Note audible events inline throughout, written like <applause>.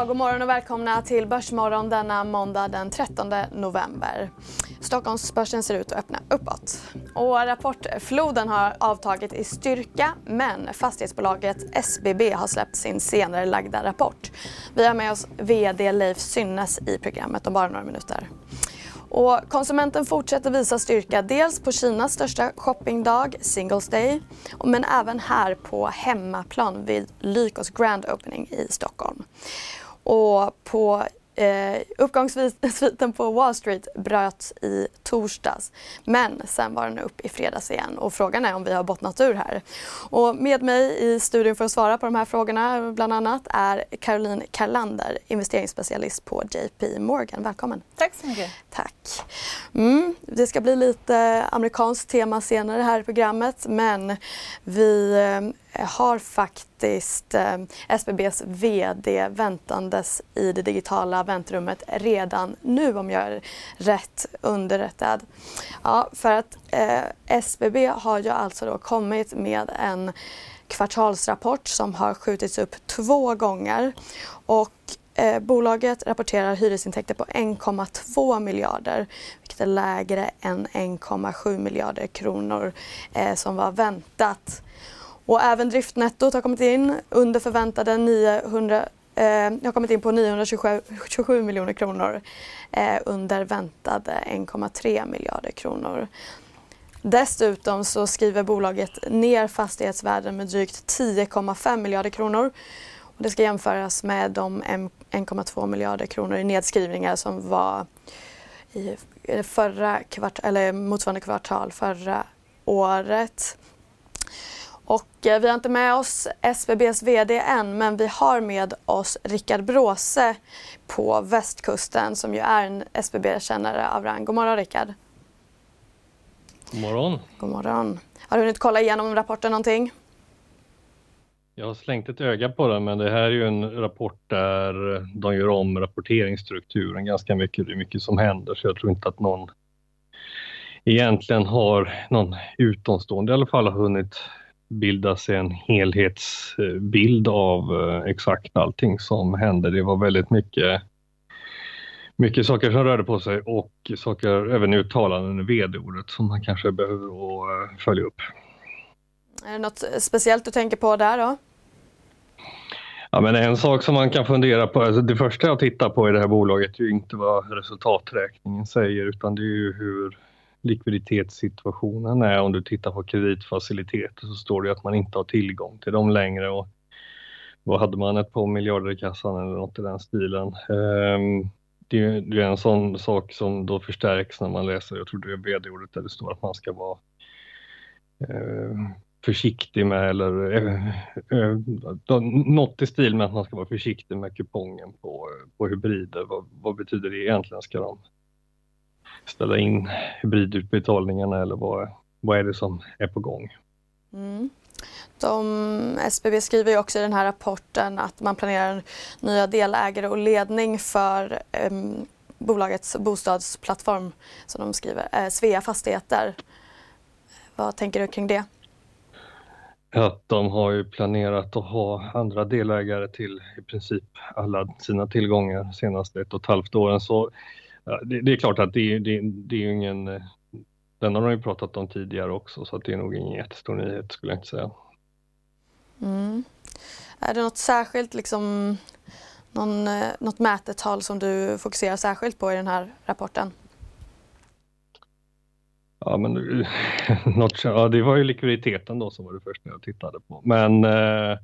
Ja, god morgon och välkomna till Börsmorgon denna måndag den 13 november. Stockholmsbörsen ser ut att öppna uppåt. Och rapportfloden har avtagit i styrka men fastighetsbolaget SBB har släppt sin senare lagda rapport. Vi har med oss VD Leif Synnes i programmet om bara några minuter. Och konsumenten fortsätter visa styrka dels på Kinas största shoppingdag, Singles Day, men även här på hemmaplan vid Lykos Grand Opening i Stockholm. Och på Eh, uppgångssviten på Wall Street bröts i torsdags men sen var den upp i fredags igen och frågan är om vi har bottnat ur här. Och med mig i studion för att svara på de här frågorna bland annat är Caroline Karlander, investeringsspecialist på JP Morgan. Välkommen! Tack så mycket! Tack! Mm, det ska bli lite amerikanskt tema senare här i programmet men vi eh, Eh, har faktiskt eh, SBBs VD väntandes i det digitala väntrummet redan nu om jag är rätt underrättad. Ja, för att eh, SBB har ju alltså då kommit med en kvartalsrapport som har skjutits upp två gånger och Eh, bolaget rapporterar hyresintäkter på 1,2 miljarder vilket är lägre än 1,7 miljarder kronor eh, som var väntat. Och även driftnettot har kommit in under förväntade 900 eh, har kommit in på 927 miljoner kronor eh, under väntade 1,3 miljarder kronor. Dessutom så skriver bolaget ner fastighetsvärden med drygt 10,5 miljarder kronor det ska jämföras med de 1,2 miljarder kronor i nedskrivningar som var i förra kvart eller motsvarande kvartal förra året. Och eh, vi har inte med oss SBBs VD än men vi har med oss Rickard Bråse på västkusten som ju är en SBB-kännare av rang. God morgon Rickard. God morgon. God morgon. Har du hunnit kolla igenom rapporten någonting? Jag har slängt ett öga på den, men det här är ju en rapport där de gör om rapporteringsstrukturen ganska mycket. Det är mycket som händer, så jag tror inte att någon egentligen har någon utomstående i alla fall har hunnit bilda sig en helhetsbild av eh, exakt allting som händer. Det var väldigt mycket mycket saker som rörde på sig och saker, även uttalanden i vd-ordet som man kanske behöver eh, följa upp. Är det något speciellt du tänker på där då? Ja, men en sak som man kan fundera på, alltså det första jag tittar på i det här bolaget är ju inte vad resultaträkningen säger utan det är ju hur likviditetssituationen är. Om du tittar på kreditfaciliteter så står det att man inte har tillgång till dem längre. Och vad hade man, ett par miljarder i kassan eller något i den stilen. Ehm, det är, en sån sak som då förstärks när man läser, jag tror det är vd-ordet där det står att man ska vara ehm, försiktig med eller eh, eh, något i stil med att man ska vara försiktig med kupongen på, på hybrider. Vad, vad betyder det egentligen? Ska de ställa in hybridutbetalningarna eller vad, vad är det som är på gång? Mm. De, SBB skriver ju också i den här rapporten att man planerar nya delägare och ledning för eh, bolagets bostadsplattform som de skriver, eh, Svea Fastigheter. Vad tänker du kring det? att de har ju planerat att ha andra delägare till i princip alla sina tillgångar senaste ett och ett halvt åren. Så det, det är klart att det, det, det är ju ingen, den har de ju pratat om tidigare också så det är nog ingen jättestor nyhet skulle jag inte säga. Mm. Är det något särskilt, liksom, någon, eh, något mätetal som du fokuserar särskilt på i den här rapporten? Ja, men <laughs> något, ja, det var ju likviditeten då som var det första jag tittade på. Men eh,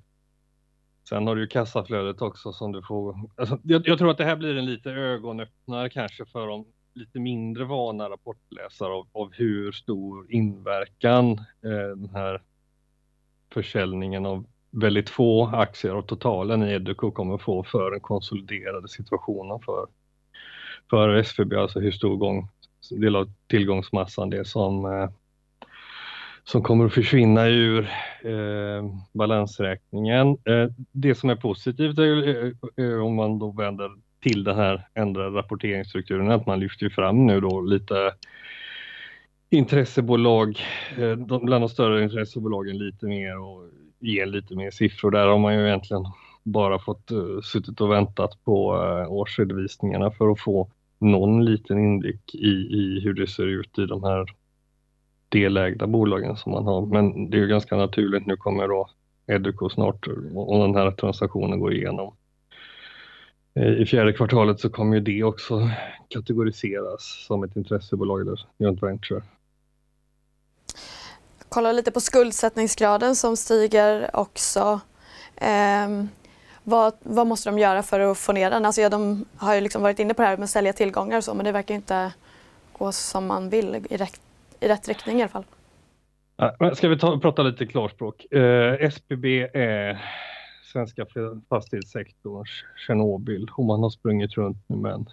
sen har du ju kassaflödet också som du får. Alltså, jag, jag, tror att det här blir en lite ögonöppnare kanske för de lite mindre vana rapportläsare av, av hur stor inverkan eh, den här försäljningen av väldigt få aktier och totalen i Educo kommer få för den konsoliderade situationen för för SVB, alltså hur stor gång, del av tillgångsmassan det är som, eh, som kommer att försvinna ur eh, balansräkningen. Eh, det som är positivt är, är eh, eh, om man då vänder till den här ändrade rapporteringsstrukturen, att man lyfter fram nu då lite intressebolag, eh, bland de större intressebolagen lite mer och ger lite mer siffror. Där har man ju egentligen bara fått uh, suttit och väntat på uh, årsredovisningarna för att få någon liten inblick i, i hur det ser ut i de här delägda bolagen som man har. Men det är ju ganska naturligt. Nu kommer då Educo snart och den här transaktionen går igenom. Eh, I fjärde kvartalet så kommer ju det också kategoriseras som ett intressebolag eller joint venture kollar lite på skuldsättningsgraden som stiger också. Eh, vad, vad, måste de göra för att få ner den? Alltså, ja, de har ju liksom varit inne på det här med att sälja tillgångar och så men det verkar inte gå som man vill i rätt, i rätt riktning i alla fall. Ska vi ta, prata lite klarspråk? Eh, SBB är svenska fastighetssektorns Tjernobyl och man har sprungit runt med en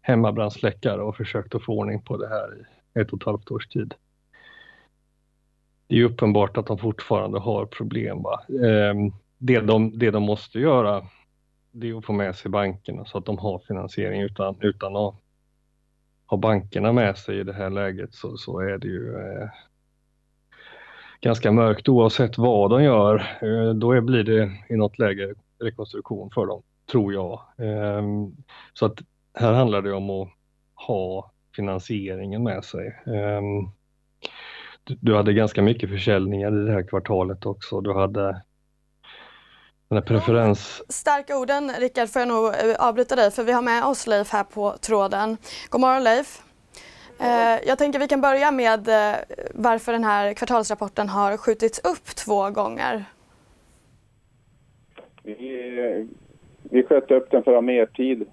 hemmabrandsläckare och försökt att få ordning på det här i ett och ett halvt års tid det är uppenbart att de fortfarande har problem. Va? Eh, det, de, det de måste göra det är att få med sig bankerna så att de har finansiering utan, utan att har bankerna med sig i det här läget så, så är det ju eh, ganska mörkt oavsett vad de gör. Eh, då är, blir det i något läge rekonstruktion för dem, tror jag. Eh, så att här handlar det om att ha finansieringen med sig. Eh, du hade ganska mycket försäljningar i det här kvartalet också. Du hade den här preferens... Starka orden, Rickard, får jag nog eh, avbryta dig för vi har med oss Leif här på tråden. God morgon Leif. Eh, jag tänker vi kan börja med eh, varför den här kvartalsrapporten har skjutits upp två gånger. Vi, vi sköt upp den för att ha mer tid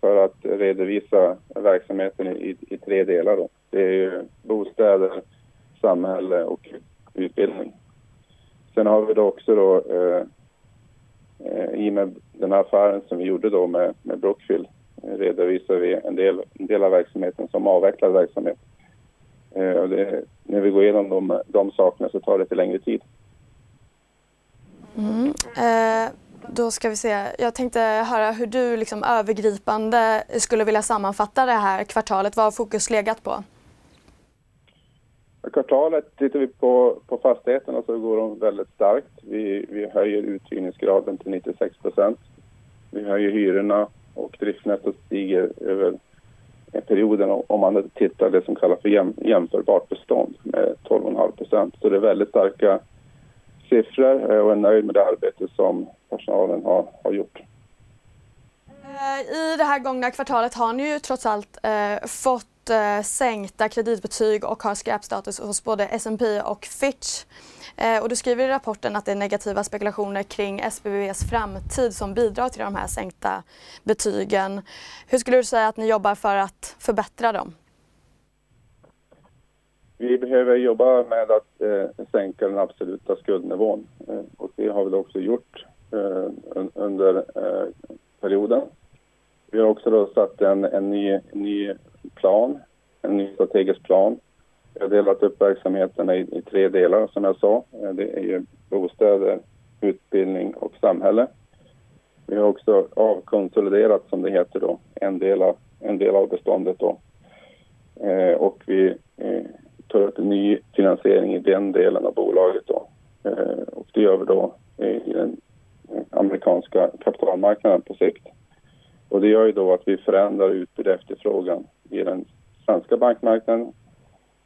för att redovisa verksamheten i, i tre delar. Då. Det är bostäder, samhälle och utbildning. Sen har vi då också då eh, i och med den här affären som vi gjorde då med, med Brookfield eh, redovisar vi en del, en del av verksamheten som avvecklad verksamhet. Eh, och det, när vi går igenom de, de sakerna så tar det lite längre tid. Mm. Eh, då ska vi se. Jag tänkte höra hur du liksom övergripande skulle vilja sammanfatta det här kvartalet. Vad har fokus legat på? Kvartalet tittar vi på, på fastigheterna så går de väldigt starkt. Vi, vi höjer uthyrningsgraden till 96 procent. Vi höjer hyrorna och driftnettot stiger över perioden om man tittar det som kallas för jäm, jämförbart bestånd med 12,5 procent. Så det är väldigt starka siffror eh, och är nöjd med det arbete som personalen har, har gjort. Eh, I det här gångna kvartalet har ni ju trots allt eh, fått eh, sänkta kreditbetyg och har skräpstatus hos både S&P och Fitch. Eh, och du skriver i rapporten att det är negativa spekulationer kring SBBs framtid som bidrar till de här sänkta betygen. Hur skulle du säga att ni jobbar för att förbättra dem? Vi behöver jobba med att eh, sänka den absoluta skuldnivån eh, och det har vi också gjort eh, under eh, perioden. Vi har också då satt en, en, ny, en ny plan, en ny strategisk plan. Vi har delat upp verksamheterna i, i, tre delar som jag sa. Eh, det är ju bostäder, utbildning och samhälle. Vi har också avkonsoliderat som det heter då, en del av, en del av beståndet då. Eh, och vi eh, tar upp en ny finansiering i den delen av bolaget då. Eh, och det gör vi då i den eh, amerikanska kapitalmarknaden på sikt. Och det gör ju då att vi förändrar utbud och efterfrågan i den svenska bankmarknaden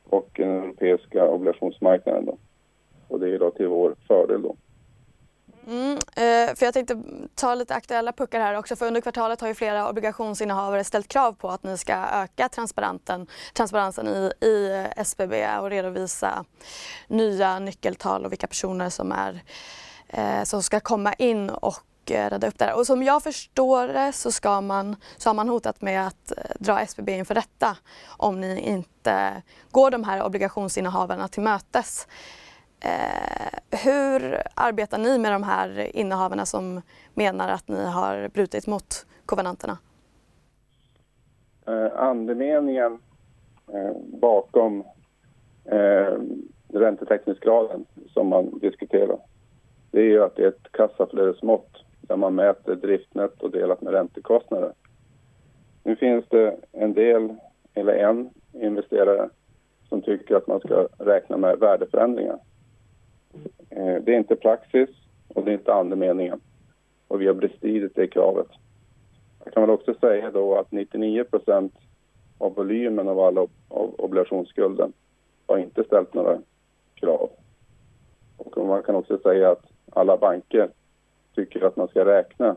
och den europeiska obligationsmarknaden. Då. Och det är då till vår fördel då. Mm, eh, för jag tänkte ta lite aktuella puckar här också för under kvartalet har ju flera obligationsinnehavare ställt krav på att ni ska öka transparensen, transparensen i, i SBB och redovisa nya nyckeltal och vilka personer som, är, eh, som ska komma in och och rädda upp det här. Och som jag förstår det så, ska man, så har man hotat med att eh, dra SBB inför rätta om ni inte går de här obligationsinnehavarna till mötes. Eh, hur arbetar ni med de här innehavarna som menar att ni har brutit mot kovenanterna? eh, andemeningen eh, bakom eh, räntetäckningsgraden som man diskuterar, det är ju att det är ett kassaflödesmått där man mäter driftnetto delat med räntekostnader. Nu finns det en del, eller en investerare som tycker att man ska räkna med värdeförändringar. Eh, det är inte praxis och det är inte andemeningen. Och vi har bestridit det kravet. Jag kan väl också säga då att 99 av volymen av alla av obligationsskulden har inte ställt några krav. Och man kan också säga att alla banker tycker att man ska räkna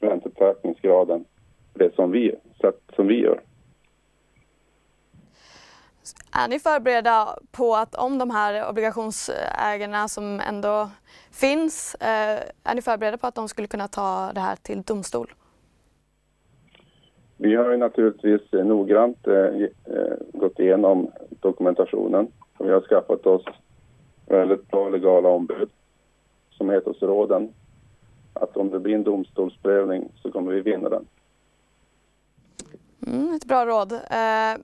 räntetäckningsgraden på det som vi, som vi gör. Är ni förberedda på att om de här obligationsägarna som ändå finns, eh, är ni förberedda på att de skulle kunna ta det här till domstol? Vi har ju naturligtvis noggrant eh, eh, gått igenom dokumentationen och vi har skaffat oss väldigt bra legala ombud som heter oss råden. Att om det blir en domstolsprövning så kommer vi vinna den. Mm, ett bra råd. Eh,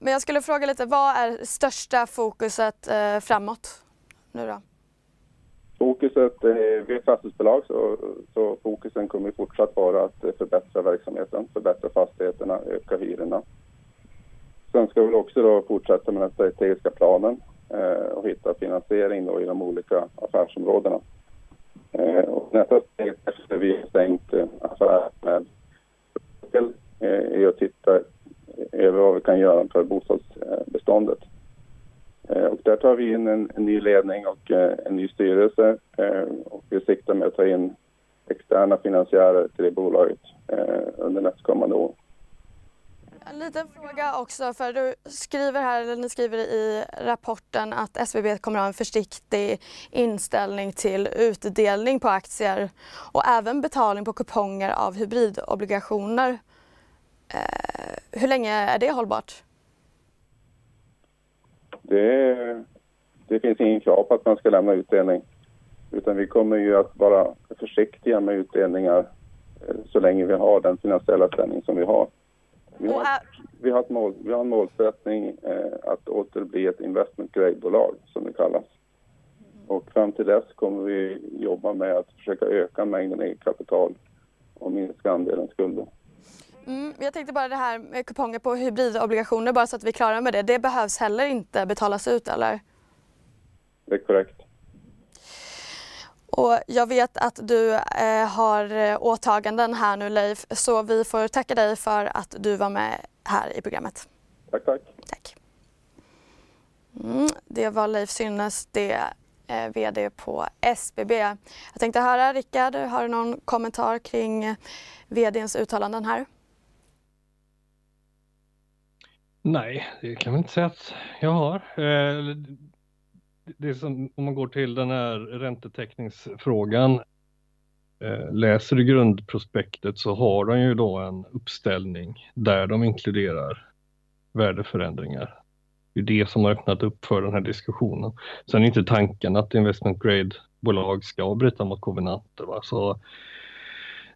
men jag skulle fråga lite, vad är största fokuset eh, framåt nu då? Fokuset, eh, vi är ett fastighetsbolag så, så fokusen kommer fortsatt vara att förbättra verksamheten, förbättra fastigheterna, öka hyrorna. Sen ska vi också då fortsätta med den strategiska planen eh, och hitta finansiering då i de olika affärsområdena. Eh, och nästa steg efter vi har stängt eh, affären med eh, är att titta eh, över vad vi kan göra för bostadsbeståndet. Eh, och där tar vi in en, en ny ledning och eh, en ny styrelse eh, och vi siktar med att ta in externa finansiärer till det bolaget eh, under nästkommande år. En liten fråga också, för du skriver här, eller ni skriver i rapporten att SBB kommer att ha en försiktig inställning till utdelning på aktier och även betalning på kuponger av hybridobligationer. Eh, hur länge är det hållbart? det, det finns ingen krav på att man ska lämna utdelning. Utan vi kommer ju att vara försiktiga med utdelningar eh, så länge vi har den finansiella ställning som vi har. Vi har, vi har, mål, vi har en målsättning eh, att återbli ett investment grade-bolag som det kallas. Och fram till dess kommer vi jobba med att försöka öka mängden eget kapital och minska andelen skulder. Mm, jag tänkte bara det här med kuponger på hybridobligationer, bara så att vi är klara med det. Det behövs heller inte betalas ut, eller? Det är korrekt. Och jag vet att du eh, har åtaganden här nu Leif, så vi får tacka dig för att du var med här i programmet. Tack, tack. Tack. Mm, det var Leif Synnes, det är VD på SBB. Jag tänkte höra, Rickard, har du någon kommentar kring VDns uttalanden här? Nej, det kan man inte säga att jag har. Eh, det är som, om man går till den här räntetäckningsfrågan. Eh, läser du grundprospektet så har de ju då en uppställning där de inkluderar värdeförändringar. Det är det som har öppnat upp för den här diskussionen. Sen är inte tanken att investment grade-bolag ska bryta mot kovenanter. Va? Så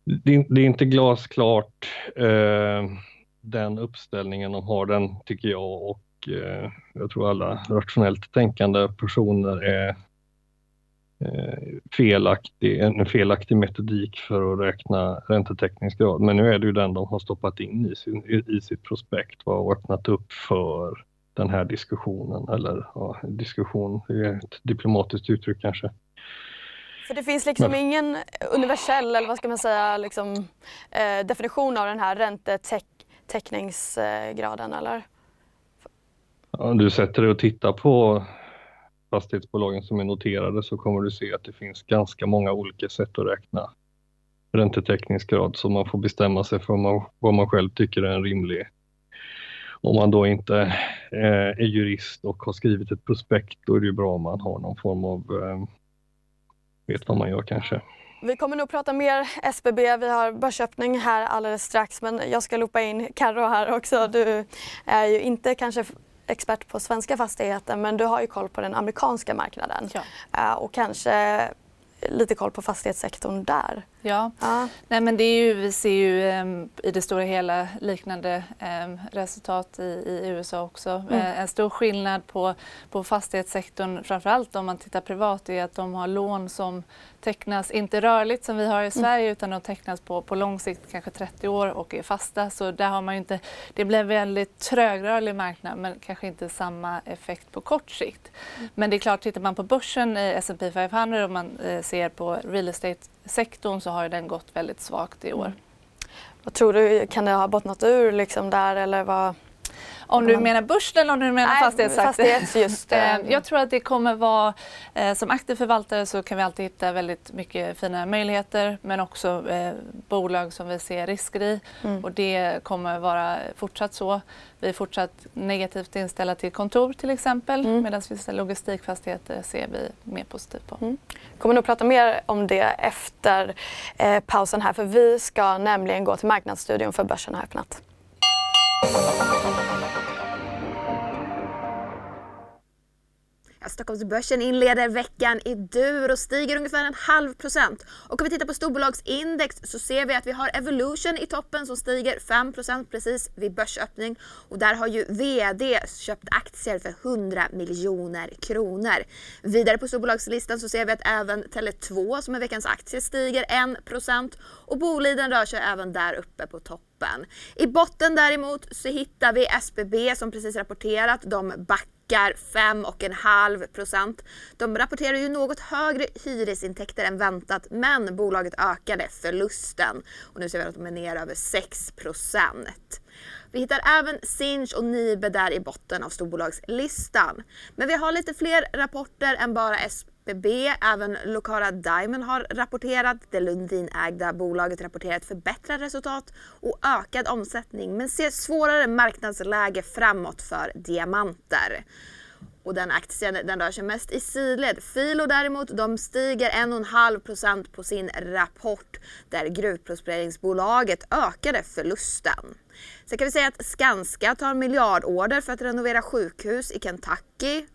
det, det är inte glasklart. Eh, den uppställningen de har den tycker jag och eh, jag tror alla rationellt tänkande personer är eh, felaktig, en felaktig metodik för att räkna räntetäckningsgrad. Men nu är det ju den de har stoppat in i, sin, i sitt prospekt och öppnat upp för den här diskussionen eller ja, diskussion är ett diplomatiskt uttryck kanske. För det finns liksom Men. ingen universell, eller vad ska man säga, liksom, eh, definition av den här räntetäck täckningsgraden eller? Om du sätter dig och tittar på fastighetsbolagen som är noterade så kommer du se att det finns ganska många olika sätt att räkna räntetäckningsgrad så man får bestämma sig för vad man själv tycker är en rimlig. Om man då inte eh, är jurist och har skrivit ett prospekt då är det ju bra om man har någon form av eh, vet vad man gör kanske. Vi kommer nog prata mer SBB. Vi har börsöppning här alldeles strax men jag ska loopa in Carro här också. Du är ju inte kanske expert på svenska fastigheter men du har ju koll på den amerikanska marknaden ja. Eh, och kanske lite koll på fastighetssektorn där. Ja, ja. Nej, men det är ju, vi ser ju um, i det stora hela liknande um, resultat i, i, USA också. Mm. Uh, en stor skillnad på, på fastighetssektorn, framförallt om man tittar privat, är att de har lån som tecknas, inte rörligt som vi har i mm. Sverige, mm. utan de tecknas på, på lång sikt, kanske 30 år och är fasta. Så där har man inte, det blir en väldigt trögrörlig marknad men kanske inte samma effekt på kort sikt. Mm. Men det är klart, tittar man på börsen i S&P 500 och man eh, ser på real estate-sektorn så har den gått väldigt svagt i år. Mm. Vad tror du, kan det ha bottnat ur liksom där eller vad? Om du menar börsen eller om du menar fastighetsaktier? Fastighets just, eh, jag tror att det kommer vara, eh, som aktiv förvaltare så kan vi alltid hitta väldigt mycket fina möjligheter men också eh, bolag som vi ser risker i mm. och det kommer vara fortsatt så. Vi är fortsatt negativt inställda till kontor till exempel mm. medan vissa logistikfastigheter ser vi mer positivt på. Mm. kommer nog prata mer om det efter eh, pausen här för vi ska nämligen gå till marknadsstudion för börsen har öppnat. Alltså, Stockholmsbörsen inleder veckan i dur och stiger ungefär en halv procent. Och om vi tittar på storbolagsindex så ser vi att vi har Evolution i toppen som stiger 5 procent precis vid börsöppning. Och där har ju VD köpt aktier för 100 miljoner kronor. Vidare på storbolagslistan så ser vi att även Tele2 som är veckans aktie stiger 1 procent och Boliden rör sig även där uppe på toppen. I botten däremot så hittar vi SBB som precis rapporterat. De backar backar 5,5 procent. De rapporterar ju något högre hyresintäkter än väntat men bolaget ökade förlusten och nu ser vi att de är ner över 6 procent. Vi hittar även Sinch och Nibe där i botten av storbolagslistan. Men vi har lite fler rapporter än bara SBB. Även lokala Diamond har rapporterat. Det Lundin-ägda bolaget rapporterar ett förbättrat resultat och ökad omsättning men ser svårare marknadsläge framåt för diamanter och den aktien den rör sig mest i sidled. Filo däremot, de stiger 1,5% på sin rapport där gruvprospekteringsbolaget ökade förlusten. Sen kan vi säga att Skanska tar miljardorder för att renovera sjukhus i Kentucky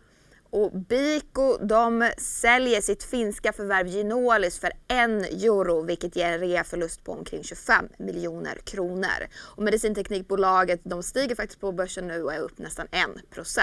och Biko de säljer sitt finska förvärv Ginolis för en euro vilket ger en reaförlust på omkring 25 miljoner kronor. Och medicinteknikbolaget de stiger faktiskt på börsen nu och är upp nästan 1%.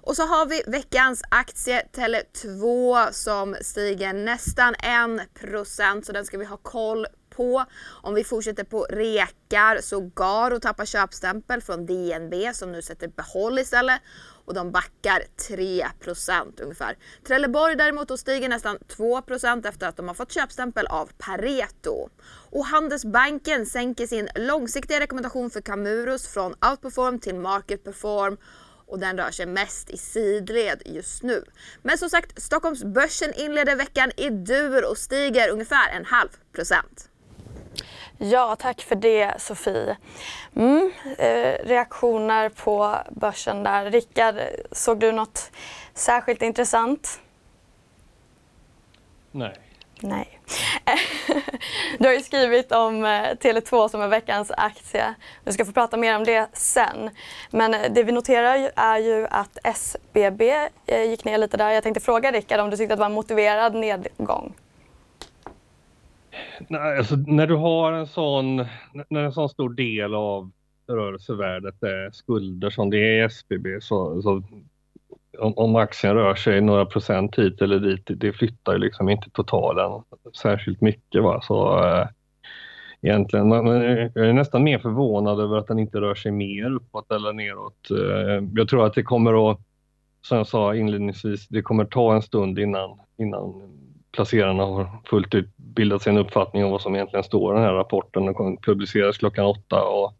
Och så har vi veckans aktie Tele2 som stiger nästan 1% så den ska vi ha koll på. Om vi fortsätter på rekar så Garo tappar köpstämpel från DNB som nu sätter behåll istället och de backar 3% ungefär. Trelleborg däremot då stiger nästan 2% efter att de har fått köpstämpel av Pareto. Och Handelsbanken sänker sin långsiktiga rekommendation för Camurus från outperform till market perform och den rör sig mest i sidled just nu. Men som sagt, Stockholmsbörsen inleder veckan i dur och stiger ungefär en halv procent. Ja, tack för det Sofie. Mm, eh, reaktioner på börsen där. Rickard, såg du något särskilt intressant? Nej. Nej. <laughs> du har ju skrivit om eh, Tele2 som är veckans aktie. Vi ska få prata mer om det sen. Men eh, det vi noterar är ju att SBB eh, gick ner lite där. Jag tänkte fråga Rickard om du tyckte att det var en motiverad nedgång? Nej, alltså, när du har en sån, när en sån stor del av rörelsevärdet är skulder som det är i SBB så, så om, om, aktien rör sig några procent hit eller dit, det flyttar ju liksom inte totalen särskilt mycket. Va? Så, äh, egentligen, man, jag är nästan mer förvånad över att den inte rör sig mer uppåt eller neråt. Äh, jag tror att det kommer att, som jag sa inledningsvis, det kommer ta en stund innan, innan placerarna har fullt ut bildat sig en uppfattning om vad som egentligen står i den här rapporten. Den kommer publiceras klockan åtta och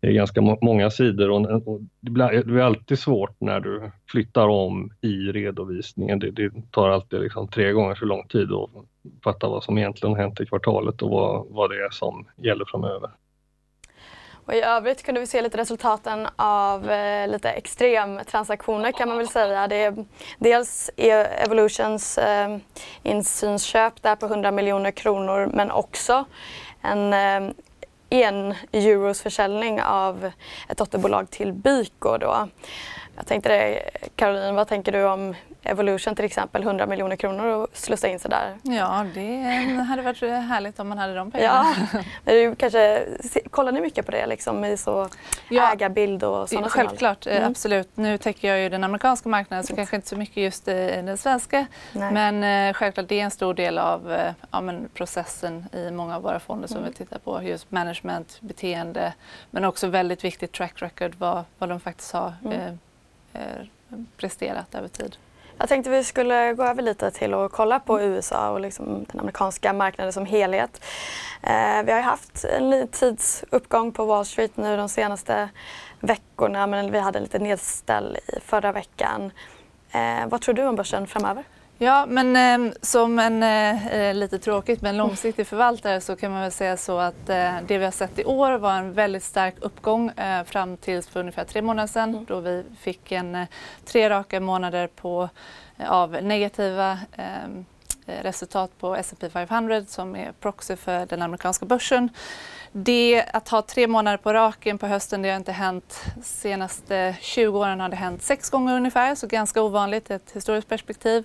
det är ganska många sidor och, det, blir, det blir alltid svårt när du flyttar om i redovisningen. Det, det tar alltid liksom tre gånger så lång tid att fatta vad som egentligen hänt i kvartalet och vad, vad det är som gäller framöver. Och I övrigt kunde vi se lite resultaten av eh, lite extremtransaktioner kan man väl säga. Det är dels e- Evolutions eh, insynsköp där på 100 miljoner kronor men också en eh, en euros försäljning av ett dotterbolag till Byko. Då. Jag tänkte det, Caroline, vad tänker du om Evolution till exempel, 100 miljoner kronor och slussa in sig där? Ja, det hade varit härligt om man hade de pengarna. Ja, du kanske, kollar ni mycket på det liksom i så ja, ägarbild och sådana Självklart, mm. absolut. Nu täcker jag ju den amerikanska marknaden så kanske inte så mycket just i den svenska. Nej. Men eh, självklart det är en stor del av eh, ja, men processen i många av våra fonder som mm. vi tittar på. Just management, beteende men också väldigt viktigt track record vad, vad de faktiskt har mm. eh, eh presterat över tid. Jag tänkte vi skulle gå över lite till att kolla på USA och liksom den amerikanska marknaden som helhet. Eh, vi har haft en tidsuppgång på Wall Street nu de senaste veckorna men vi hade en liten nedställ i förra veckan. Eh, vad tror du om börsen framöver? Ja, men eh, som en, eh, lite tråkigt, men långsiktig förvaltare så kan man väl säga så att eh, det vi har sett i år var en väldigt stark uppgång eh, fram tills för ungefär tre månader sedan mm. då vi fick en eh, tre raka månader på, eh, av negativa resultat på S&P 500 som är proxy för den amerikanska börsen. Det att ha tre månader på raken på hösten, det har inte hänt senaste 20 åren har det hänt sex gånger ungefär, så ganska ovanligt i ett historiskt perspektiv.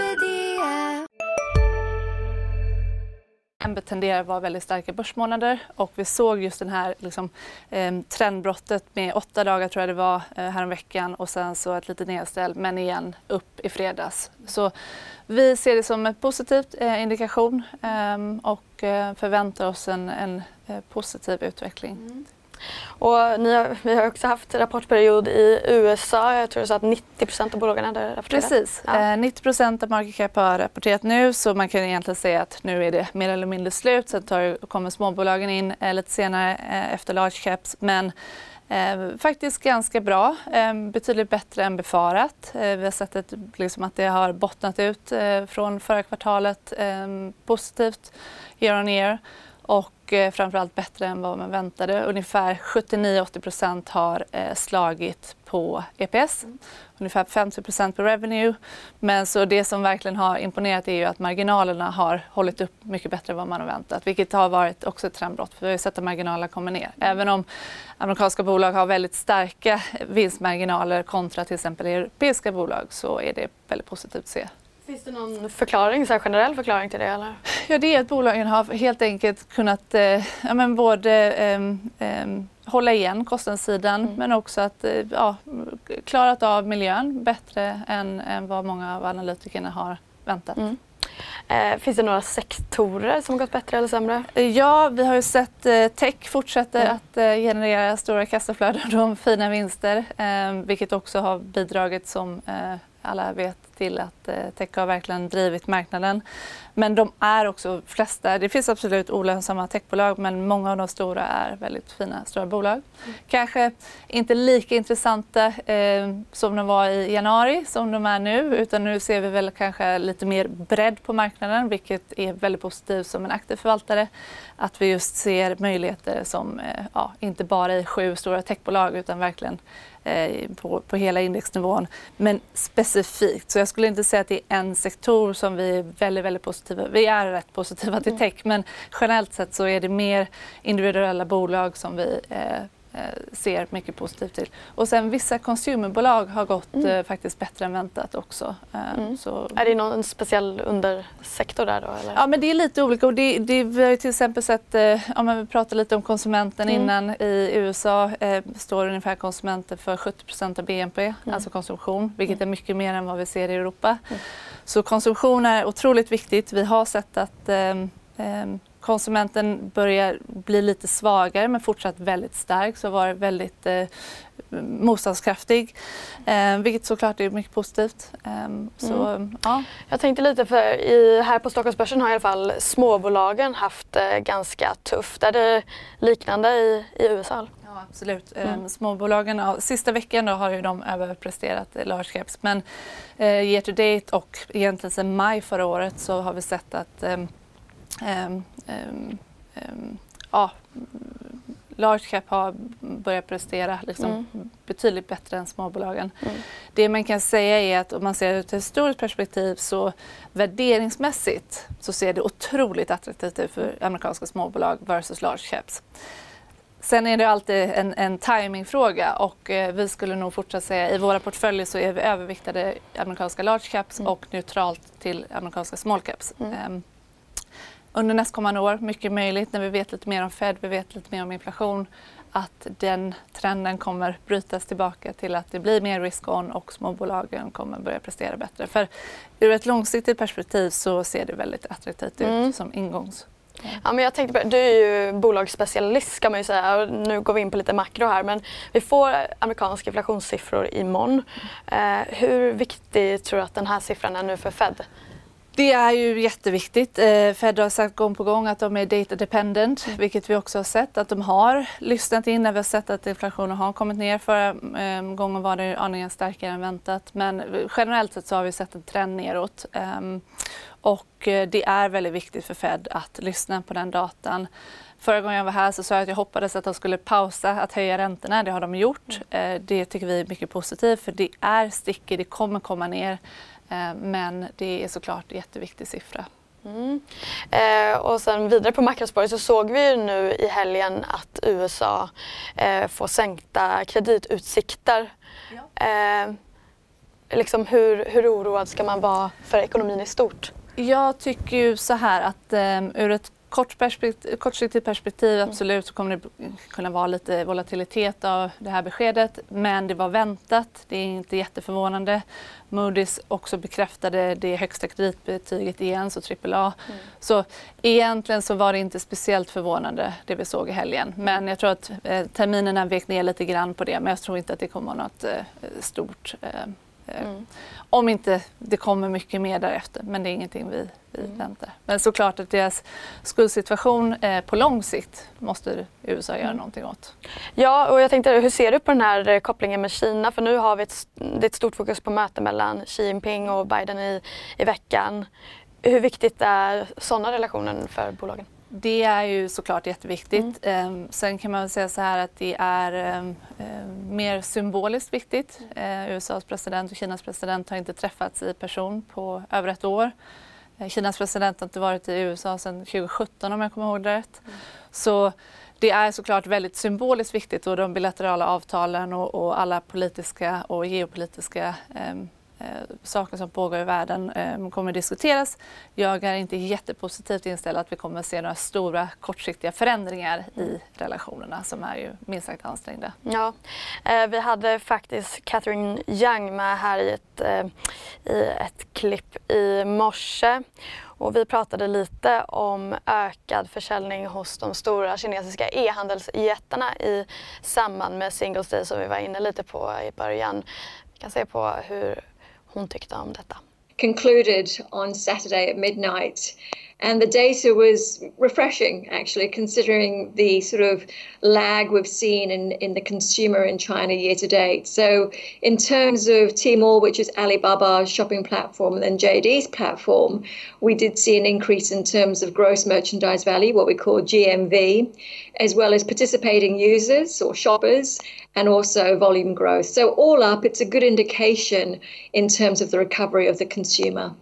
December tenderar att vara väldigt starka börsmånader och vi såg just den här liksom, eh, trendbrottet med åtta dagar tror jag det var eh, häromveckan och sen så ett litet nedställ men igen upp i fredags. Så vi ser det som en positiv eh, indikation ehm, eh, och förväntar oss en, en eh, positiv utveckling. Mm. Och ni vi har också haft rapportperiod i USA. Jag tror sa att 90% av bolagen hade rapporterat. Precis. Ja. Eh, 90% av market cap har rapporterat nu så man kan egentligen säga att nu är det mer eller mindre slut. Sen tar, kommer småbolagen in eh, lite senare eh, efter large caps. Men Eh, faktiskt ganska bra, eh, betydligt bättre än befarat. Eh, vi har sett ett, liksom att det har bottnat ut eh, från förra kvartalet eh, positivt year on year och eh, framförallt bättre än vad man väntade. Ungefär 79-80 har eh, slagit på EPS, mm. ungefär 50% på revenue. Men så det som verkligen har imponerat är ju att marginalerna har hållit upp mycket bättre än vad man har väntat, vilket har varit också ett trendbrott för vi har sett att marginalerna kommer ner. Mm. Även om amerikanska bolag har väldigt starka vinstmarginaler kontra till exempel europeiska bolag så är det väldigt positivt att se. Finns det någon förklaring, så generell förklaring till det? Eller? Ja, det är att bolagen har helt enkelt kunnat eh, ja, men både eh, eh, hålla igen kostnadssidan mm. men också att eh, ja, klarat av miljön bättre än, än vad många av analytikerna har väntat. Mm. Eh, finns det några sektorer som har gått bättre eller sämre? Ja, vi har ju sett eh, tech fortsätter mm. att eh, generera stora kassaflöden och fina vinster, eh, vilket också har bidragit som eh, alla vet till att eh, tech har verkligen drivit marknaden. Men de är också flesta, det finns absolut olönsamma techbolag men många av de stora är väldigt fina stora bolag. Mm. Kanske inte lika intressanta eh, som de var i januari som de är nu utan nu ser vi väl kanske lite mer bredd på marknaden vilket är väldigt positivt som en aktiv förvaltare. Att vi just ser möjligheter som eh, ja, inte bara i sju stora techbolag utan verkligen på, på hela indexnivån. Men specifikt, så jag skulle inte säga att det är en sektor som vi är väldigt, väldigt positiva Vi är rätt positiva till mm. tech men generellt sett så är det mer individuella bolag som vi eh, Eh, ser mycket positivt till. Och sen vissa consumerbolag har gått mm. eh, faktiskt bättre än väntat också. Eh, mm. Är det någon speciell undersektor där då? Eller? Ja men det är lite olika och det, det, vi har till exempel sett, eh, ja, men vi pratade lite om konsumenten mm. innan. I USA eh, står ungefär konsumenter för 70% av BNP, mm. alltså konsumtion, vilket mm. är mycket mer än vad vi ser i Europa. Mm. Så konsumtion är otroligt viktigt. Vi har sett att eh, konsumenten börjar bli lite svagare men fortsatt väldigt stark så var väldigt eh, motståndskraftig. Eh, vilket såklart är mycket positivt. Eh, så, mm. ja. Jag tänkte lite för i, här på Stockholmsbörsen har i alla fall småbolagen haft det ganska tufft. Är det liknande i, i USA? Ja, absolut. Mm. Eh, småbolagen, sista veckan då har ju de överpresterat eh, large caps men eh, year to date och egentligen sedan maj förra året så har vi sett att eh, ja, large cap har börjat prestera liksom, mm. betydligt bättre än småbolagen. Mm. Det man kan säga är att om man ser det ur ett historiskt perspektiv så värderingsmässigt så ser det otroligt attraktivt ut för amerikanska småbolag versus large caps. Sen är det alltid en, en timingfråga och eh, vi skulle nog fortsätta säga i våra portföljer så är vi överviktade amerikanska large caps mm. och neutralt till amerikanska small caps. Um, under nästkommande år, mycket möjligt när vi vet lite mer om Fed, vi vet lite mer om inflation, att den trenden kommer brytas tillbaka till att det blir mer risk-on och småbolagen kommer börja prestera bättre. För ur ett långsiktigt perspektiv så ser det väldigt attraktivt ut mm. som ingångs Ja, men jag tänkte på, du är ju bolagsspecialist kan man ju säga och nu går vi in på lite makro här men vi får amerikanska inflationssiffror imorgon. Eh, hur viktig tror du att den här siffran är nu för Fed? Det är ju jätteviktigt. Eh, Fed har sagt gång på gång att de är data dependent, mm. vilket vi också har sett att de har lyssnat in när vi har sett att inflationen har kommit ner. Förra eh, gången var det aningen starkare än väntat, men generellt sett så har vi sett en trend neråt. Um, och eh, det är väldigt viktigt för Fed att lyssna på den datan. Förra gången jag var här så sa jag att jag hoppades att de skulle pausa att höja räntorna. Det har de gjort. Mm. Det tycker vi är mycket positivt för det är sticky, det kommer komma ner. Eh, men det är såklart en jätteviktig siffra. Mm. Eh, och sen vidare på makrospåret så såg vi ju nu i helgen att USA eh, får sänkta kreditutsikter. Ja. Eh, liksom hur, hur oroad ska man vara för ekonomin i stort? Jag tycker ju så här att um, ur ett kort perspektiv, kortsiktigt perspektiv mm. absolut så kommer det kunna vara lite volatilitet av det här beskedet. Men det var väntat, det är inte jätteförvånande. Moody's också bekräftade det högsta kreditbetyget igen, så AAA. Mm. Så egentligen så var det inte speciellt förvånande det vi såg i helgen. Men jag tror att eh, terminerna vek ner lite grann på det. Men jag tror inte att det kommer vara något eh, stort eh, Eh, mm. Om inte det kommer mycket mer därefter, men det är ingenting vi, vi mm. väntar. Men såklart att deras skuldsituation eh, på lång sikt måste USA göra mm. någonting åt. Ja, och jag tänkte hur ser du på den här eh, kopplingen med Kina? För nu har vi ett, det ett stort fokus på möte mellan Xi Jinping och Biden i, i veckan. Hur viktigt är sådana relationer för bolagen? Det är ju såklart jätteviktigt. Mm. sen kan man säga så här att det är um, mer symboliskt viktigt. USAs president och Kinas president har inte träffats i person på över ett år. Kinas president har inte varit i USA sedan 2017 om jag kommer ihåg det rätt. Mm. Så det är såklart väldigt symboliskt viktigt och de bilaterala avtalen och, och alla politiska och geopolitiska Eh, saker som pågår i världen eh, kommer diskuteras. Jag är inte jättepositivt inställd att vi kommer att se några stora kortsiktiga förändringar i relationerna som är ju minst sagt ansträngda. Ja, eh, vi hade faktiskt Catherine Young med här i ett, eh, i ett klipp i morse. Och vi pratade lite om ökad försäljning hos de stora kinesiska e-handelsjättarna i samband med Singles Day som vi var inne lite på i början. Vi kan se på hur hon tyckte om detta. Concluded on Saturday at midnight. And the data was refreshing, actually, considering the sort of lag we've seen in, in the consumer in China year to date. So, in terms of Tmall, which is Alibaba's shopping platform, and then JD's platform, we did see an increase in terms of gross merchandise value, what we call GMV, as well as participating users or shoppers, and also volume growth. So, all up, it's a good indication in terms of the recovery of the consumer.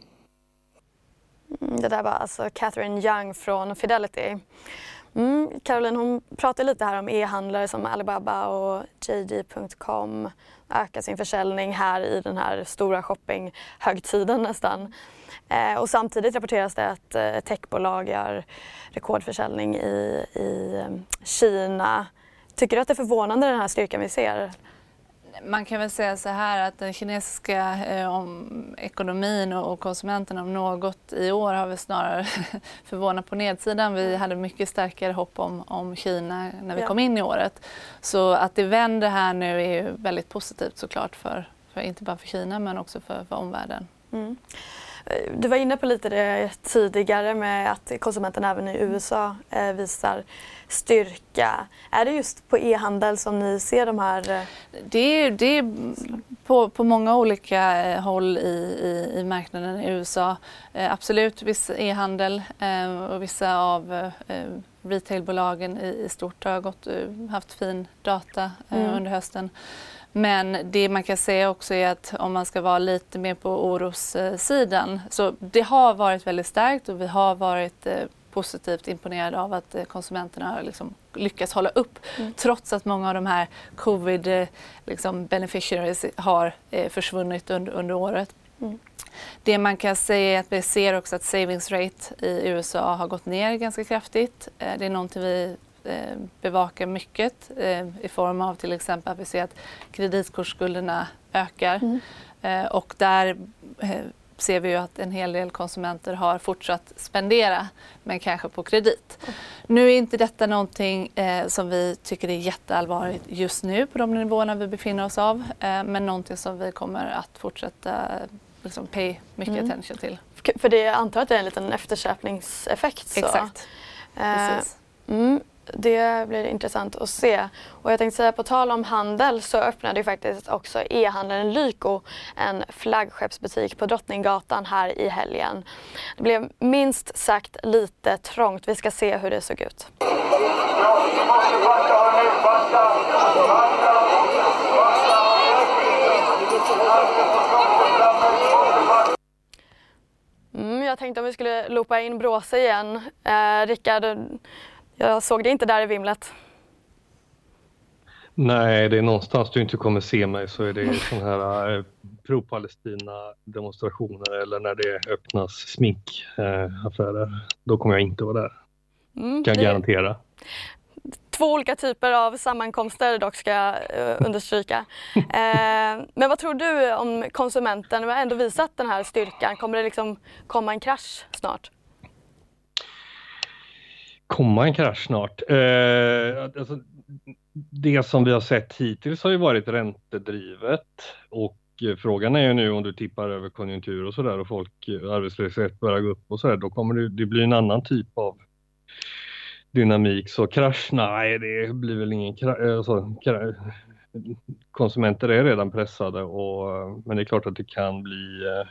Mm, det där var alltså Catherine Young från Fidelity. Mm, Caroline hon pratar lite här om e-handlare som Alibaba och JD.com ökar sin försäljning här i den här stora shoppinghögtiden nästan. Eh, och samtidigt rapporteras det att eh, techbolag gör rekordförsäljning i, i eh, Kina. Tycker du att det är förvånande den här styrkan vi ser? Man kan väl säga så här att den kinesiska eh, om, ekonomin och, och konsumenterna om något i år har väl snarare <laughs> förvånat på nedsidan. Vi hade mycket starkare hopp om, om Kina när vi ja. kom in i året. Så att det vänder här nu är ju väldigt positivt såklart för, för inte bara för Kina men också för, för omvärlden. Mm. Du var inne på lite det tidigare med att konsumenterna även i USA eh, visar styrka. Är det just på e-handel som ni ser de här? Eh, det är, det är på, på många olika eh, håll i, i, i marknaden i USA. absolut viss e-handel och vissa av retailbolagen i, i stort har gått, haft fin data mm. under hösten. Men det man kan säga också är att om man ska vara lite mer på orossidan så det har varit väldigt starkt och vi har varit eh, positivt imponerade av att eh, konsumenterna har liksom lyckats hålla upp mm. trots att många av de här covid eh, liksom, beneficiaries har försvunnit under, under året. Mm. Det man kan säga är att vi ser också att savings rate i USA har gått ner ganska kraftigt. Det är någonting vi bevakar mycket eh, i form av till exempel att vi ser att kreditkortsskulderna ökar. Mm. Eh, och där ser vi ju att en hel del konsumenter har fortsatt spendera men kanske på kredit. Mm. Nu är inte detta någonting eh, som vi tycker är jätteallvarligt just nu på de nivåerna vi befinner oss av eh, men någonting som vi kommer att fortsätta liksom, pay mycket mm. attention till. För det, jag antar att det är en liten eftersläpningseffekt? Så. Exakt. Eh, mm det blir intressant att se. Och jag tänkte säga på tal om handel så öppnade ju faktiskt också e-handeln Lyko en flaggskeppsbutik på Drottninggatan här i helgen. Det blev minst sagt lite trångt. Vi ska se hur det såg ut. Mm, jag tänkte om vi skulle loopa in Bråse igen. Eh, Rickard, jag såg det inte där i vimlet. Nej, det är någonstans du inte kommer se mig så är det sådana här eh, pro-Palestina demonstrationer eller när det öppnas sminkaffärer. Eh, Då kommer jag inte vara där. Mm, kan jag garantera. Två olika typer av sammankomster dock ska jag uh, understryka. <laughs> eh, men vad tror du om konsumenten? Vi har ändå visat den här styrkan. Kommer det liksom komma en krasch snart? Komma en krasch snart. Eh, alltså, det som vi har sett hittills har ju varit räntedrivet och eh, frågan är ju nu om du tippar över konjunktur och sådär och folk, eh, arbetslöshet börjar gå upp och sådär, då kommer det, det bli en annan typ av dynamik. Så krasch, nej det blir väl ingen krasch. Eh, alltså, konsumenter är redan pressade och, men det är klart att det kan bli eh,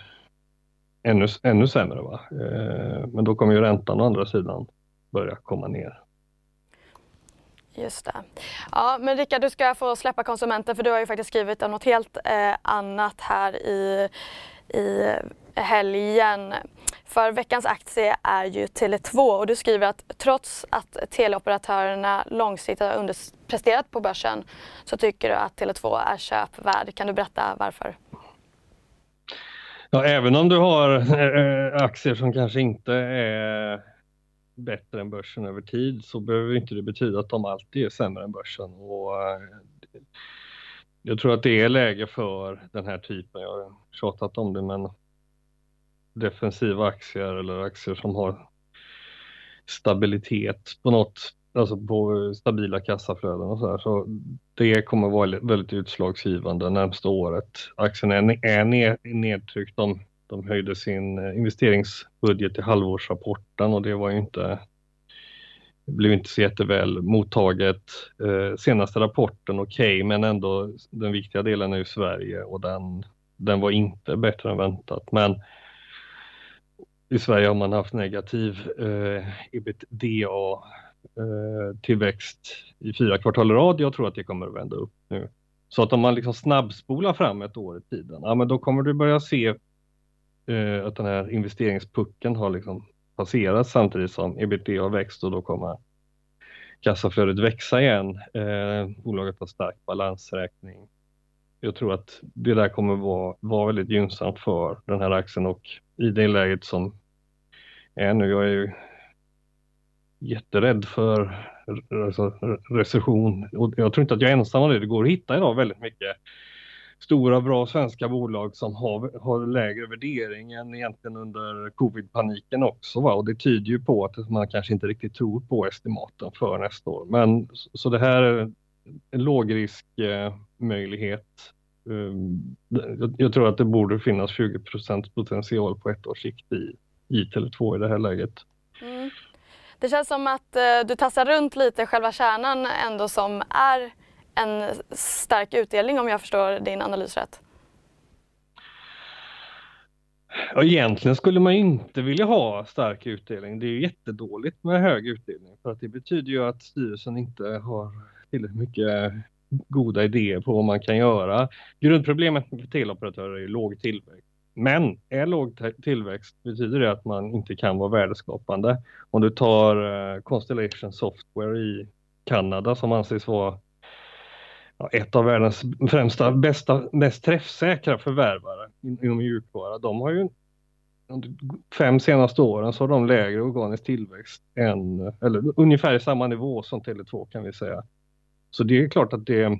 ännu, ännu sämre. Va? Eh, men då kommer ju räntan å andra sidan börja komma ner. Just det. Ja, men Rickard, du ska få släppa konsumenten för du har ju faktiskt skrivit om något helt eh, annat här i, i helgen. För veckans aktie är ju Tele2 och du skriver att trots att teleoperatörerna långsiktigt har underpresterat på börsen så tycker du att Tele2 är köpvärd. Kan du berätta varför? Ja, även om du har äh, aktier som kanske inte är bättre än börsen över tid så behöver inte det betyda att de alltid är sämre än börsen. Och, eh, jag tror att det är läge för den här typen, jag har tjatat om det, men defensiva aktier eller aktier som har stabilitet på något, alltså på stabila kassaflöden och så här. Så det kommer vara väldigt utslagsgivande närmsta året. Aktien är, är nedtryckt. om de höjde sin eh, investeringsbudget i halvårsrapporten och det var ju inte det blev inte så jätteväl mottaget. Eh, senaste rapporten okej, okay, men ändå den viktiga delen är ju Sverige och den, den var inte bättre än väntat. Men i Sverige har man haft negativ eh, ebitda eh, tillväxt i fyra kvartal i rad. Jag tror att det kommer att vända upp nu. Så att om man liksom snabbspolar fram ett år i tiden, ja men då kommer du börja se eh, att den här investeringspucken har liksom passerat samtidigt som ebitda har växt och då kommer kassaflödet växa igen. Eh, bolaget har stark balansräkning. Jag tror att det där kommer vara, vara väldigt gynnsamt för den här aktien och i det läget som är nu, jag är ju jätterädd för alltså, recession och jag tror inte att jag är ensam om det. Det går att hitta idag väldigt mycket stora bra svenska bolag som har, har lägre värdering än egentligen under covid-paniken också. Va? Och det tyder ju på att man kanske inte riktigt tror på estimaten för nästa år. Men så det här är en lågriskmöjlighet. Eh, ehm, jag tror att det borde finnas 20% potential på ett års sikt i, i Tele2 i det här läget. Mm. Det känns som att eh, du tassar runt lite själva kärnan ändå som är en stark utdelning om jag förstår din analys rätt? Ja, egentligen skulle man inte vilja ha stark utdelning. Det är jättedåligt med hög utdelning för att det betyder ju att styrelsen inte har tillräckligt mycket goda idéer på vad man kan göra. Grundproblemet med teleoperatörer är låg tillväxt. Men är låg tillväxt betyder det att man inte kan vara värdeskapande. Om du tar eh, Constellation Software i Kanada som anses vara ett av världens främsta, bästa, mest träffsäkra förvärvare inom mjukvara. De har ju De fem senaste åren så har de lägre organisk tillväxt än, eller ungefär i samma nivå som Tele2 kan vi säga. Så det är klart att det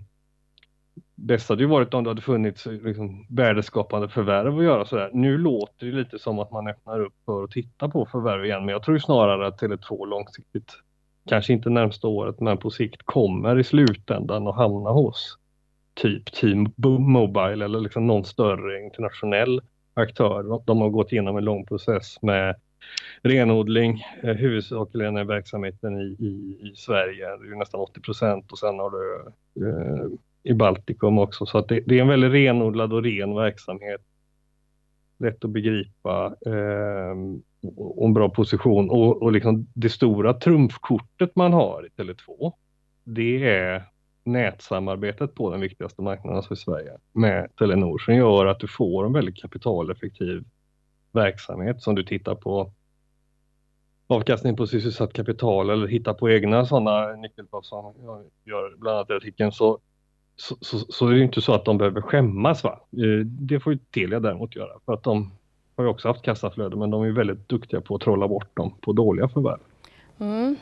bästa hade ju varit om det hade funnits liksom, värdeskapande förvärv att göra sådär. Nu låter det lite som att man öppnar upp för att titta på förvärv igen, men jag tror snarare att Tele2 långsiktigt kanske inte närmsta året, men på sikt kommer i slutändan att hamna hos typ Team Mobile eller liksom någon större internationell aktör. De har gått igenom en lång process med renodling, eh, huvudsakligen är verksamheten i, i, i Sverige, det är nästan 80 procent och sen har du eh, i Baltikum också. Så att det, det, är en väldigt renodlad och ren verksamhet. Lätt att begripa. Eh, och en bra position. Och, och liksom det stora trumfkortet man har i Tele2, det är nätsamarbetet på den viktigaste marknaden för Sverige med Telenor som gör att du får en väldigt kapitaleffektiv verksamhet som du tittar på avkastning på sysselsatt kapital eller hittar på egna sådana nyckeltal som jag gör bland annat i artikeln så, så, så, så, är det inte så att de behöver skämmas. Va? Eh, det får ju Telia däremot göra för att de har ju också haft kassaflöde men de är väldigt duktiga på att trolla bort dem på dåliga förvärv. Mm.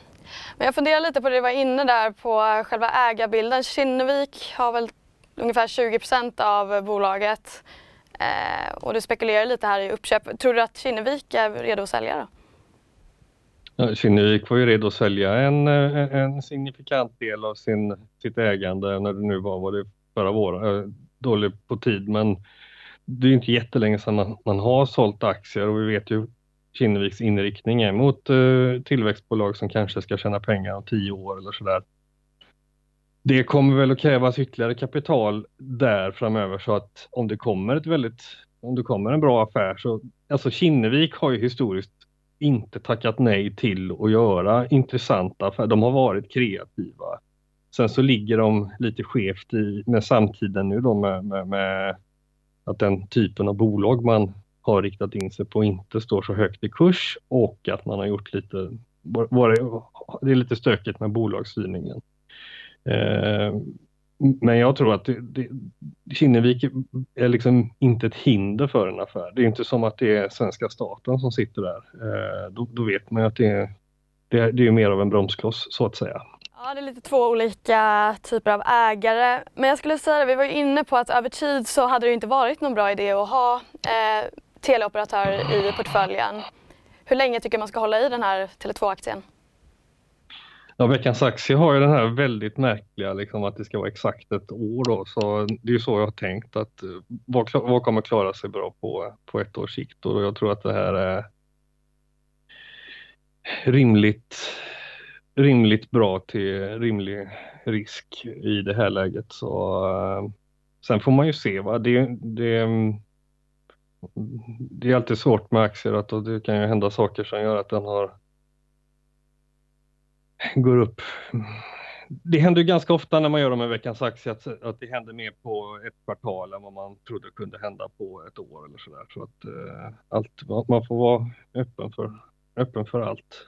Men jag funderar lite på det du var inne där på själva ägarbilden. Kinnevik har väl ungefär 20% av bolaget eh, och du spekulerar lite här i uppköp. Tror du att Kinnevik är redo att sälja då? Ja, Kinnevik var ju redo att sälja en, eh, en signifikant del av sin, sitt ägande när det nu var, var det förra våren, eh, dålig på tid men det är inte jättelänge sedan man, man har sålt aktier och vi vet ju Kinneviks inriktning är mot eh, tillväxtbolag som kanske ska tjäna pengar om tio år eller sådär. Det kommer väl att krävas ytterligare kapital där framöver så att om det kommer ett väldigt, om det kommer en bra affär så, alltså Kinnevik har ju historiskt inte tackat nej till att göra intressanta affärer. De har varit kreativa. Sen så ligger de lite skevt i, med samtiden nu då med, med, med att den typen av bolag man har riktat in sig på inte står så högt i kurs och att man har gjort lite, det är lite stökigt med bolagsstyrningen. Eh, men jag tror att det, det, Kinnevik är liksom inte ett hinder för en affär. Det är inte som att det är svenska staten som sitter där. Eh, då, då, vet man ju att det är, det är, det är mer av en bromskloss så att säga. Ja, det är lite två olika typer av ägare. Men jag skulle säga det, vi var ju inne på att över tid så hade det inte varit någon bra idé att ha eh, teleoperatörer i portföljen. Hur länge tycker man ska hålla i den här Tele2-aktien? Ja, veckans aktie har ju den här väldigt märkliga liksom att det ska vara exakt ett år då, så det är ju så jag har tänkt att eh, vad, vad kommer klara sig bra på, på ett års sikt och jag tror att det här är rimligt rimligt bra till rimlig risk i det här läget. Så, eh, sen får man ju se. Va? Det, det, mm, det är alltid svårt med aktier att det kan ju hända saker som gör att den har går upp. Det händer ganska ofta när man gör de här veckans aktie att, att det händer mer på ett kvartal än vad man trodde kunde hända på ett år eller sådär. Så att eh, allt, man får vara öppen för, öppen för allt.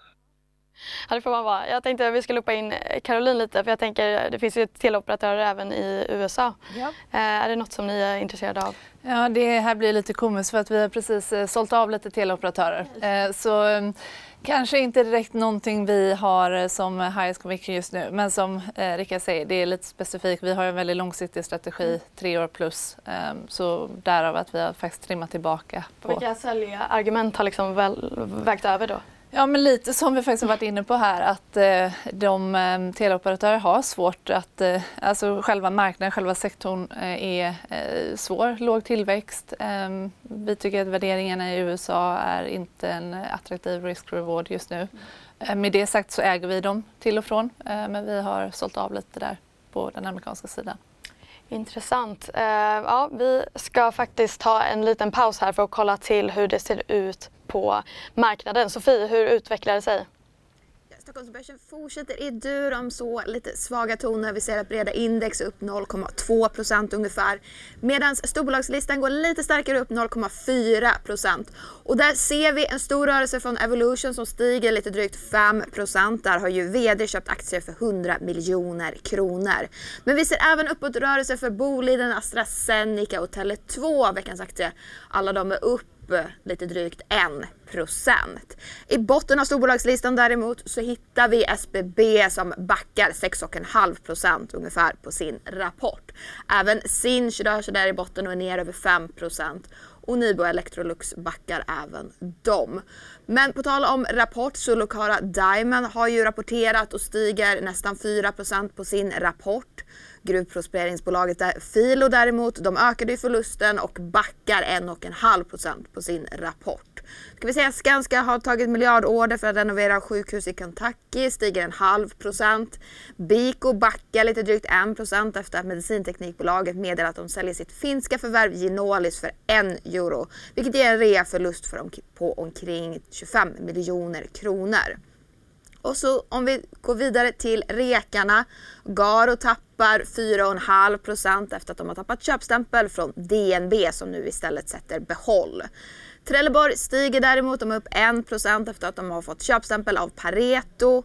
Ja, får man vara. Jag tänkte att vi skulle loppa in Caroline lite för jag tänker det finns ju teleoperatörer även i USA. Ja. Eh, är det något som ni är intresserade av? Ja, det här blir lite komiskt för att vi har precis eh, sålt av lite teleoperatörer. Eh, så mm, kanske inte direkt någonting vi har som highest conviction just nu. Men som Rickard säger, det är lite specifikt. Vi har en väldigt långsiktig strategi, mm. tre år plus. Så därav att vi har faktiskt trimmat tillbaka. På... Vilka säljargument har liksom väl, vägt över då? Ja, men lite som vi faktiskt har varit inne på här att eh, de eh, teleoperatörer har svårt att, eh, alltså själva marknaden, själva sektorn eh, är eh, svår, låg tillväxt. Ehm, vi tycker att värderingarna i USA är inte en attraktiv risk-reward just nu. Eh, med det sagt så äger vi dem till och från, eh, men vi har sålt av lite där på den amerikanska sidan. Intressant. Eh, ja, vi ska faktiskt ta en liten paus här för att kolla till hur det ser ut på marknaden. Sofie, hur utvecklar det sig? Stockholmsbörsen fortsätter i dur om så lite svaga toner. Vi ser att breda index är upp 0,2 ungefär. Medan storbolagslistan går lite starkare upp 0,4. Och där ser vi en stor rörelse från Evolution som stiger lite drygt 5. Där har ju VD köpt aktier för 100 miljoner kronor. Men vi ser även uppåtrörelse för Boliden, AstraZeneca och Tele2, veckans aktie. Alla de är upp lite drygt 1%. I botten av storbolagslistan däremot så hittar vi SBB som backar 6,5% ungefär på sin rapport. Även Sinch rör sig där i botten och är ner över 5% och Nibo Electrolux backar även dem. Men på tal om rapport så Lokara Diamond har ju rapporterat och stiger nästan 4% på sin rapport. Gruvprospekteringsbolaget Filo däremot, de ökade ju förlusten och backar 1,5% på sin rapport. Ska vi säga Skanska har tagit miljardorder för att renovera sjukhus i Kentucky, stiger en halv procent. Biko backar lite drygt 1% efter att medicinteknikbolaget meddelat att de säljer sitt finska förvärv Ginolis för en euro, vilket ger en reaförlust för dem på omkring 25 miljoner kronor. Och så om vi går vidare till rekarna. Garo tappar 4,5% efter att de har tappat köpstämpel från DNB som nu istället sätter behåll. Trelleborg stiger däremot, de är upp 1% efter att de har fått köpstämpel av Pareto.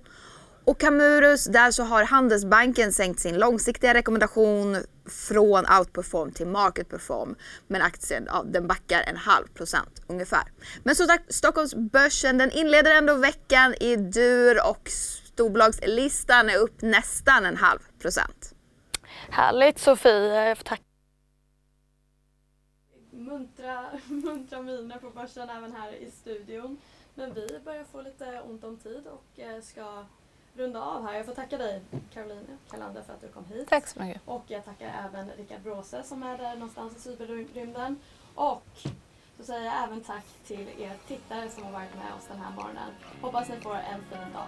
Och Camurus, där så har Handelsbanken sänkt sin långsiktiga rekommendation från outperform till marketperform. Men aktien ja, den backar en halv procent ungefär. Men som sagt, Stockholmsbörsen den inleder ändå veckan i dur och storbolagslistan är upp nästan en halv procent. Härligt Sofie, jag får tacka. Muntra, muntra miner på börsen även här i studion. Men vi börjar få lite ont om tid och eh, ska runda av här. Jag får tacka dig Caroline Kalander för att du kom hit. Tack så mycket. Och jag tackar även Rickard Bråse som är där någonstans i cyberrymden. Och så säger jag även tack till er tittare som har varit med oss den här morgonen. Hoppas ni får en fin dag.